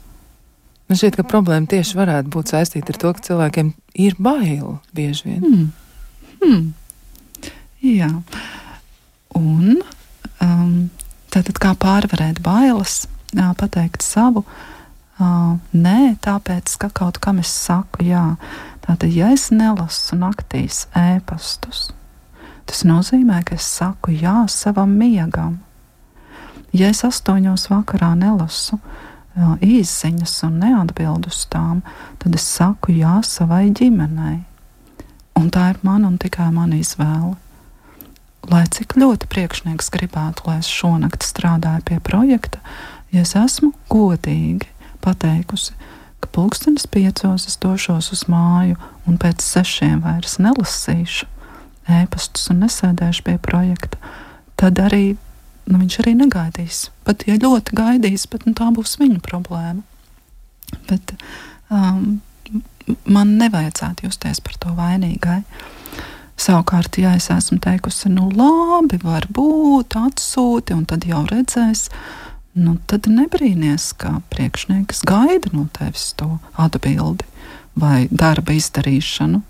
Man šķiet, ka problēma tieši varētu būt saistīta ar to, ka cilvēkiem ir bail bieži vien. Hmm. Hmm. Jā. Un um, Tātad kā pārvarēt bailes, pateikt savu, nē, tāpēc, ka kaut kam es saku jā. Tātad, ja es nelasu naktīs ēpastus, tas nozīmē, ka es saku jā savam miegam. Ja es astoņos vakarā nelasu īsiņas un neatbildu uz tām, tad es saku jā savai ģimenei. Un tā ir mana un tikai mana izvēle lai cik ļoti priekšnieks gribētu, lai es šonakt strādāju pie projekta, ja es esmu godīgi pateikusi, ka pulkstenis piecos es došos uz māju un pēc sešiem vairs nelasīšu ēpastus un nesēdēšu pie projekta, tad arī nu, viņš arī negaidīs. Pat ja ļoti gaidīs, bet nu, tā būs viņa problēma. Bet um, man nevajadzētu justies par to vainīgai. Savukārt, ja es esmu teikusi, nu labi, varbūt atsūti, un tad jau redzēs, nu, tad nebrīnīties, ka priekšnieks gaida no tevis to atbildi vai darba izdarīšanu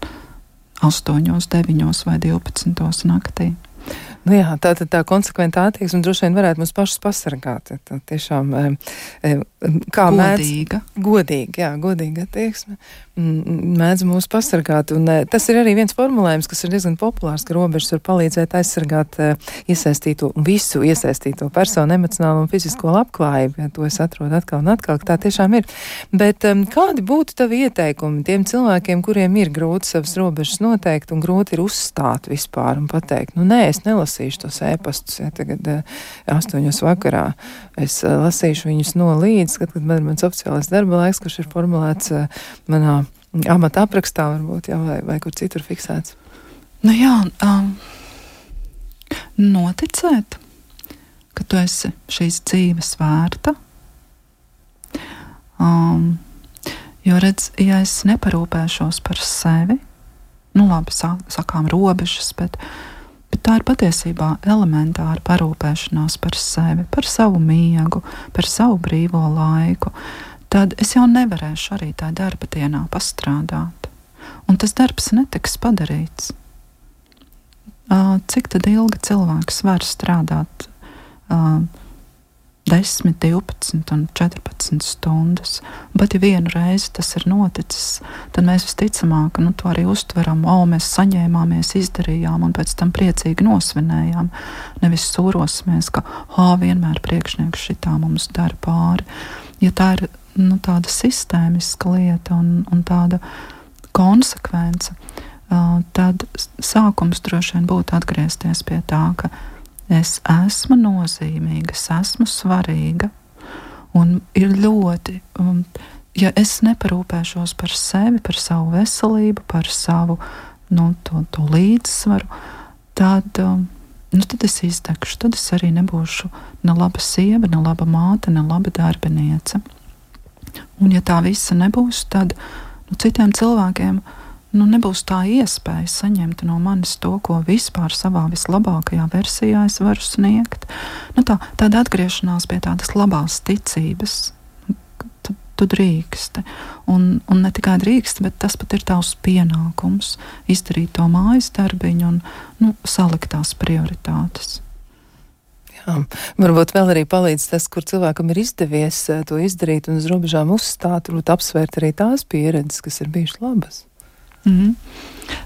8, 9 vai 12 naktī. Nu jā, tā tad tā konsekventa attieksme droši vien varētu mums pašus pasargāt. Tā tiešām kā godīga. Mēdz, godīga, jā, godīga attieksme mēdz mūs pasargāt. Un tas ir arī viens formulējums, kas ir diezgan populārs, ka robežas var palīdzēt aizsargāt iesaistīto, visu iesaistīto personu emocionālo un fizisko labklājību. Ja to es atrodu atkal un atkal, tā tiešām ir. Bet kādi būtu tavi ieteikumi tiem cilvēkiem, kuriem ir grūti savas robežas noteikt un grūti ir uzstāt vispār un pateikt, nu nē, es nelasu lasīšu tos ēpastus. Ja, tagad uh, astoņos vakarā es lasīšu viņus no līdz, kad, kad man ir mans oficiālais darba laiks, kurš ir formulēts uh, manā amata aprakstā, varbūt, ja, vai, vai kur citur fiksēts. Nu jā, um, noticēt, ka tu esi šīs dzīves vērta. Um, jo, redz, ja es neparūpēšos par sevi, nu labi, sakām robežas, bet bet tā ir patiesībā elementāra parūpēšanās par sevi, par savu miegu, par savu brīvo laiku, tad es jau nevarēšu arī tā darba dienā pastrādāt. Un tas darbs netiks padarīts. Cik ilgi cilvēks var strādāt? 10, 12 un 14 stundas. Bet, ja vienu reizi tas ir noticis, tad mēs visticamāk nu, to arī uztveram, o, mēs saņēmāmies, izdarījām un pēc tam priecīgi nosvinējām. Nevis sūrosimies, ka, ha, vienmēr priekšnieks šitā mums dara pāri. Ja tā ir nu, tāda sistēmiska lieta un, un tāda konsekvence, tad sākums droši vien būtu atgriezties pie tā, ka es esmu nozīmīga, es esmu svarīga. Un ir ļoti, um, ja es neparūpēšos par sevi, par savu veselību, par savu nu, to, to līdzsvaru, tad, um, nu, tad es izdegšu. Tad es arī nebūšu ne laba sieva, ne laba māte, ne laba darbiniece. Un, ja tā visa nebūs, tad nu, citiem cilvēkiem nu, nebūs tā iespēja saņemt no manis to, ko vispār savā vislabākajā versijā es varu sniegt. Nu, tā, tāda atgriešanās pie tādas labās ticības. Tu, tu drīksti. Un, un ne tikai drīksti, bet tas pat ir tavs pienākums izdarīt to mājas darbiņu un nu, salikt tās prioritātes. Jā, varbūt vēl arī palīdz tas, kur cilvēkam ir izdevies eh, to izdarīt un uz robežām uzstāt, varbūt apsvērt arī tās pieredzes, kas ir bijušas labas. Mm -hmm.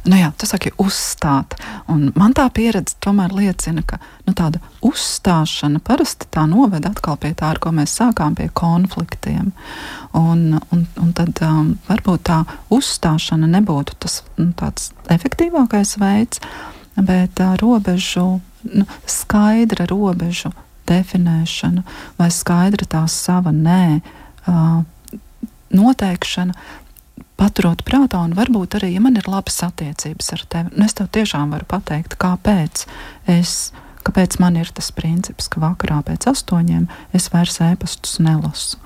nu jā, tu saki uzstāt. Un man tā pieredze tomēr liecina, ka nu, tāda uzstāšana parasti tā noved atkal pie tā, ar ko mēs sākām, pie konfliktiem. Un, un, un tad um, varbūt tā uzstāšana nebūtu tas nu, efektīvākais veids, bet uh, robežu, nu, skaidra robežu definēšana vai skaidra tā sava nē. Uh, noteikšana, paturot prātā, un varbūt arī, ja man ir labas attiecības ar tevi, nu es tev tiešām varu pateikt, kāpēc es. Kāpēc man ir tas princips, ka vakarā pēc astoņiem es vairs ēpastus nelasu?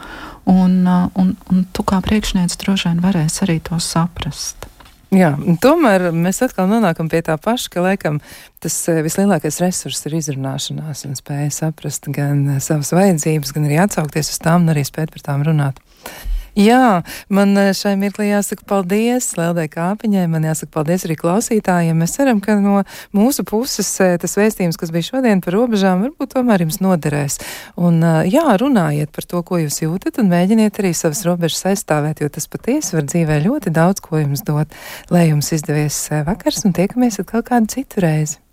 Un, uh, un, un tu kā priekšnieks droši vien varēsi arī to saprast. Jā, tomēr mēs atkal nonākam pie tā paša, ka laikam tas uh, vislielākais resurs ir izrunāšanās un spēja saprast gan uh, savas vajadzības, gan arī atsaukties uz tām un arī spēt par tām runāt. Jā, man eh, šai mirklī jāsaka paldies Leldai Kāpiņai, man jāsaka paldies arī klausītājiem. Mēs ceram, ka no mūsu puses eh, tas vēstījums, kas bija šodien par robežām, varbūt tomēr jums noderēs. Un eh, jā, runājiet par to, ko jūs jūtat, un mēģiniet arī savas robežas aizstāvēt, jo tas patiesi var dzīvē ļoti daudz ko jums dot. Lai jums izdevies vakars un tiekamies atkal kādu citu reizi.